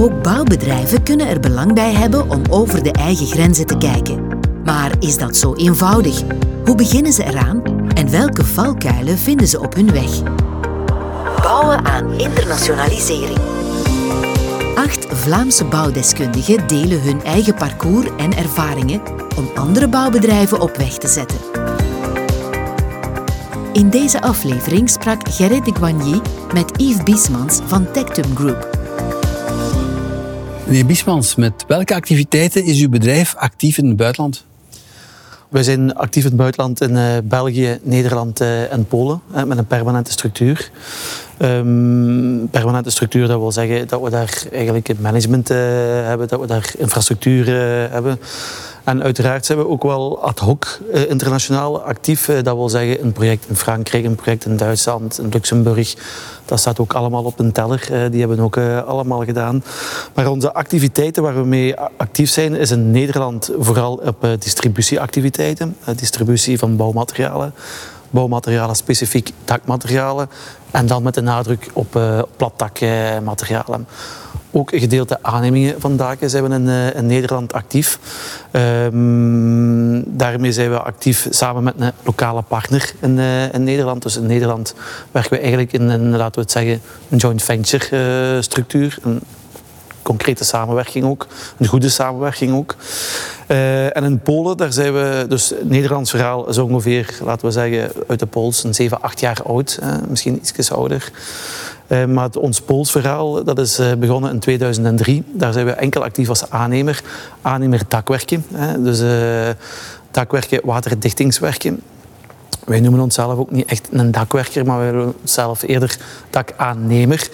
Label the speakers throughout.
Speaker 1: Ook bouwbedrijven kunnen er belang bij hebben om over de eigen grenzen te kijken. Maar is dat zo eenvoudig? Hoe beginnen ze eraan en welke valkuilen vinden ze op hun weg? Bouwen aan internationalisering. Acht Vlaamse bouwdeskundigen delen hun eigen parcours en ervaringen om andere bouwbedrijven op weg te zetten. In deze aflevering sprak Gerrit de Guagny met Yves Biesmans van Tectum Group.
Speaker 2: Meneer Biesmans, met welke activiteiten is uw bedrijf actief in het buitenland?
Speaker 3: Wij zijn actief in het buitenland in uh, België, Nederland uh, en Polen uh, met een permanente structuur. Um, permanente structuur, dat wil zeggen dat we daar eigenlijk management hebben, dat we daar infrastructuur hebben. En uiteraard zijn we ook wel ad hoc uh, internationaal actief. Dat wil zeggen een project in Frankrijk, een project in Duitsland, in Luxemburg. Dat staat ook allemaal op een teller. Die hebben we ook allemaal gedaan. Maar onze activiteiten waar we mee actief zijn, is in Nederland vooral op distributieactiviteiten. distributie van bouwmaterialen bouwmaterialen, specifiek dakmaterialen. En dan met de nadruk op uh, platdakmaterialen. Ook gedeelte aannemingen van daken zijn we in, uh, in Nederland actief. Um, daarmee zijn we actief samen met een lokale partner in, uh, in Nederland. Dus in Nederland werken we eigenlijk in een, laten we het zeggen, een joint venture structuur. Een concrete samenwerking ook, een goede samenwerking ook. Uh, en in Polen, daar zijn we, dus het Nederlands verhaal is ongeveer, laten we zeggen, uit de Pools een 7, 8 jaar oud, uh, misschien iets ouder. Uh, maar ons Pools verhaal dat is begonnen in 2003. Daar zijn we enkel actief als aannemer. Aannemer dakwerken. dus dakwerken, waterdichtingswerken. Wij noemen onszelf ook niet echt een dakwerker, maar wij noemen onszelf eerder dakaannemer.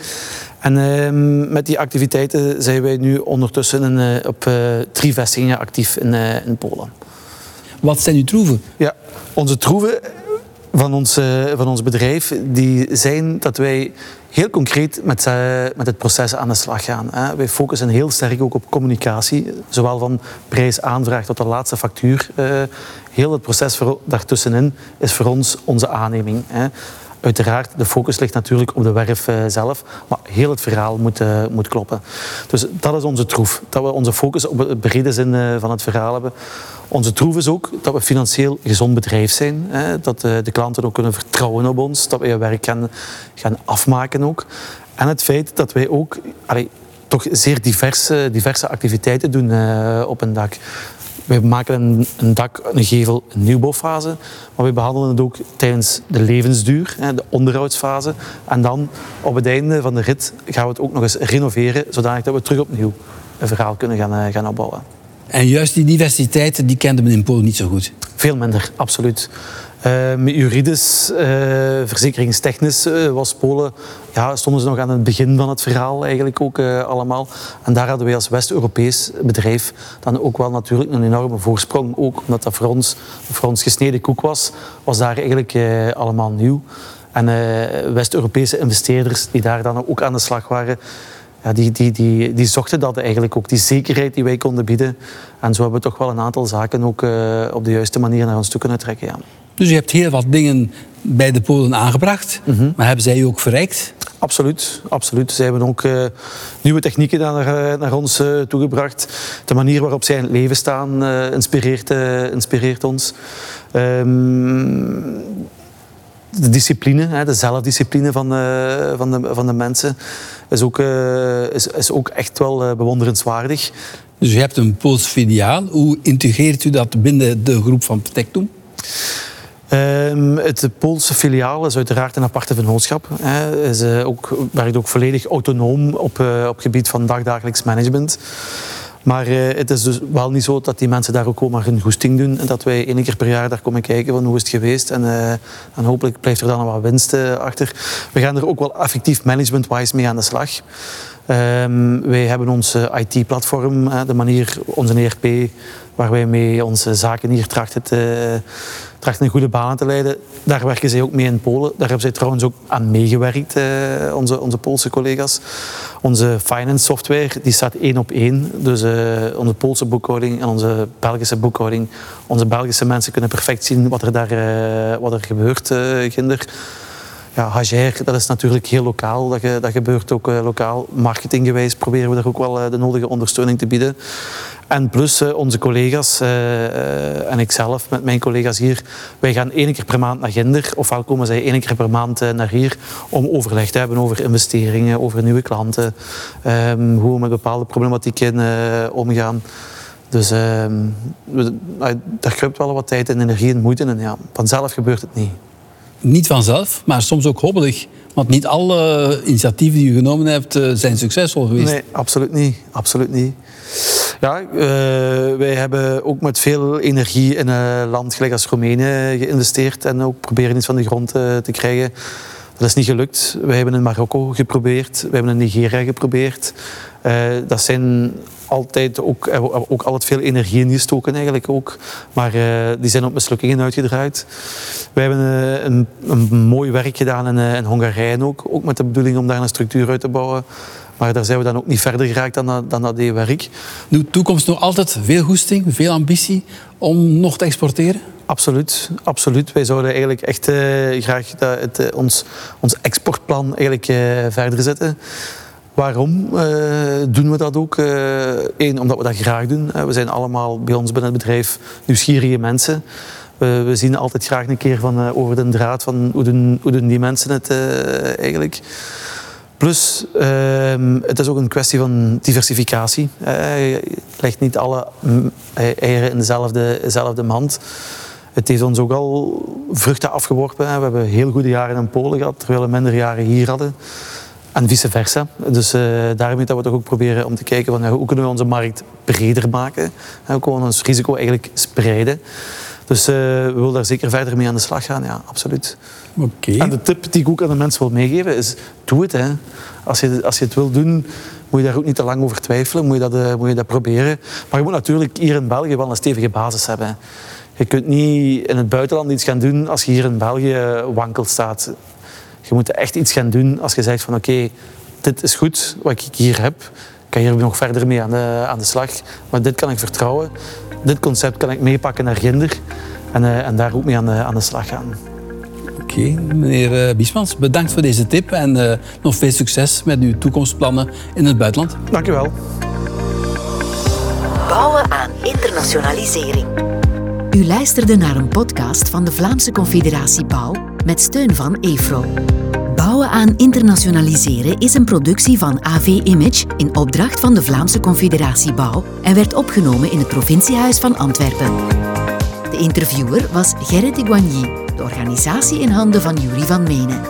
Speaker 3: En uh, met die activiteiten zijn wij nu ondertussen in, uh, op uh, drie vestigingen actief in, uh, in Polen.
Speaker 2: Wat zijn uw troeven?
Speaker 3: Ja, onze troeven van ons, van ons bedrijf die zijn dat wij heel concreet met, met het proces aan de slag gaan. Hè. Wij focussen heel sterk ook op communicatie, zowel van prijsaanvraag tot de laatste factuur. heel het proces daartussenin is voor ons onze aanneming. Hè. Uiteraard, de focus ligt natuurlijk op de werf uh, zelf, maar heel het verhaal moet, uh, moet kloppen. Dus dat is onze troef, dat we onze focus op de brede zin uh, van het verhaal hebben. Onze troef is ook dat we financieel gezond bedrijf zijn, hè, dat de klanten ook kunnen vertrouwen op ons, dat we je werk gaan, gaan afmaken ook. En het feit dat wij ook toch zeer diverse, diverse activiteiten doen op een dak. We maken een, een, dak, een gevel, een nieuwbouwfase. Maar we behandelen het ook tijdens de levensduur, de onderhoudsfase. En dan op het einde van de rit gaan we het ook nog eens renoveren, zodat we terug opnieuw een verhaal kunnen gaan, eh, gaan opbouwen.
Speaker 2: En juist die diversiteit, die kende men in Polen niet zo goed?
Speaker 3: Veel minder, absoluut. Uh, juridisch, uh, verzekeringstechnisch uh, was Polen, ja, stonden ze nog aan het begin van het verhaal eigenlijk ook allemaal. En daar hadden wij als West-Europees bedrijf dan ook wel natuurlijk een enorme voorsprong. Ook omdat dat voor ons, voor ons gesneden koek was, was daar eigenlijk allemaal nieuw. En West-Europese investeerders die daar dan ook aan de slag waren, ja, die, die, die, die zochten dat eigenlijk ook, die zekerheid die wij konden bieden. En zo hebben we toch wel een aantal zaken ook op de juiste manier naar ons toe kunnen trekken. Ja.
Speaker 2: Dus je hebt heel wat dingen bij de Polen aangebracht, mm maar hebben zij je ook verrijkt?
Speaker 3: Absoluut, absoluut. Zij hebben ook uh, nieuwe technieken naar, eh, naar ons uh, toegebracht. De manier waarop zij in het leven staan uh, inspireert, inspireert, ons. Um, de discipline, hè, de zelfdiscipline van, van, de, van de mensen is ook, is, is ook echt wel bewonderenswaardig.
Speaker 2: Dus je hebt een Pools filiaal. Hoe integreert u dat binnen de groep van Protectum?
Speaker 3: Um, het Poolse filiaal is uiteraard een aparte vennootschap. Hij is, ook, werkt ook volledig autonoom op, uh, op gebied van dagdagelijks management. Maar uh, het is dus wel niet zo dat die mensen daar ook maar hun goesting doen. En dat wij één keer per jaar daar komen kijken van hoe is het geweest. En, en hopelijk blijft er dan wat winst achter. We gaan er ook wel effectief management-wise mee aan de slag. Um, wij hebben ons IT-platform, de manier, onze ERP, waar wij mee onze zaken hier trachten te, trachten een goede baan te leiden. Daar werken zij ook mee in Polen. Daar hebben zij trouwens ook aan meegewerkt, eh, onze, onze Poolse collega's. Onze finance software die staat één op één. Dus uh, onze Poolse boekhouding en onze Belgische boekhouding. Onze Belgische mensen kunnen perfect zien wat er daar wat er gebeurt, uh, ginder. Ja, Hager, dat is natuurlijk heel lokaal. Dat, dat gebeurt ook lokaal. Marketinggewijs proberen we daar ook wel de nodige ondersteuning te bieden. En plus onze collega's en ikzelf met mijn collega's hier, wij gaan één keer per maand naar Ginder. Ofwel komen zij één keer per maand naar hier om overleg te hebben over investeringen, over nieuwe klanten, um, hoe we met bepaalde problematieken omgaan. Dus uh, daar kruipt wel wat tijd en energie en moeite en ja, vanzelf gebeurt het niet.
Speaker 2: Niet vanzelf, maar soms ook hobbelig. Want niet alle initiatieven die u genomen hebt eh, zijn succesvol geweest.
Speaker 3: Nee, absoluut niet. Absoluut niet. Ja, uh, wij hebben ook met veel energie in een land gelijk als Roemenië geïnvesteerd en ook proberen iets van de grond uh, te krijgen. Dat is niet gelukt. We hebben in Marokko geprobeerd, we hebben in Nigeria geprobeerd. Dat zijn altijd ook, ook altijd veel energie in gestoken eigenlijk ook. Maar uh, die zijn op mislukkingen uitgedraaid. We hebben uh, een, een, mooi werk gedaan in, in Hongarije ook. Ook met de bedoeling om daar een structuur uit te bouwen. Maar daar zijn we dan ook niet verder geraakt dan dat, dan dat werk.
Speaker 2: Nu, toekomst nog altijd veel goesting, veel ambitie om nog te exporteren?
Speaker 3: Absoluut, absoluut. Wij zouden eigenlijk echt graag dat het, ons, ons exportplan eigenlijk, verder zetten. Waarom doen we dat ook? Eén, omdat we dat graag doen. we zijn allemaal bij ons binnen het bedrijf nieuwsgierige mensen. we zien altijd graag een keer van, over de draad van hoe doen, hoe doen die mensen het eigenlijk. Plus, uh, het is ook een kwestie van diversificatie. Uh, je legt niet alle eieren in dezelfde, dezelfde mand. Het heeft ons ook al vruchten afgeworpen. We hebben heel goede jaren in Polen gehad, terwijl we minder jaren hier hadden. En vice versa. Dus uh, daarmee dat we toch ook proberen om te kijken van, ja, hoe kunnen we onze markt breder maken. Hoe kunnen we ons risico eigenlijk spreiden. Dus uh, we willen daar zeker verder mee aan de slag gaan, ja, absoluut.
Speaker 2: Okay.
Speaker 3: En de tip die ik ook aan de mensen wil meegeven is, doe het. Hè. Als, je, als je het wil doen, moet je daar ook niet te lang over twijfelen, moet je dat, uh, moet je dat proberen. Maar je moet natuurlijk hier in België wel een stevige basis hebben. Je kunt niet in het buitenland iets gaan doen als je hier in België wankel staat. Je moet echt iets gaan doen als je zegt van oké, dit is goed wat ik hier heb. Ik kan hier nog verder mee aan de, aan de slag. Maar dit kan ik vertrouwen. Dit concept kan ik meepakken naar Ginder. En, uh, en daar ook mee aan de, aan de slag gaan.
Speaker 2: Oké, okay, meneer uh, Biesmans, bedankt voor deze tip en uh, nog veel succes met uw toekomstplannen in het buitenland.
Speaker 3: Dank u wel.
Speaker 1: Bouwen aan internationalisering. U luisterde naar een podcast van de Vlaamse Confederatie Bouw met steun van EFRO. Bouwen aan internationaliseren is een productie van AV Image in opdracht van de Vlaamse Confederatie Bouw en werd opgenomen in het provinciehuis van Antwerpen. De interviewer was Gerrit de de organisatie in handen van Jury van Menen.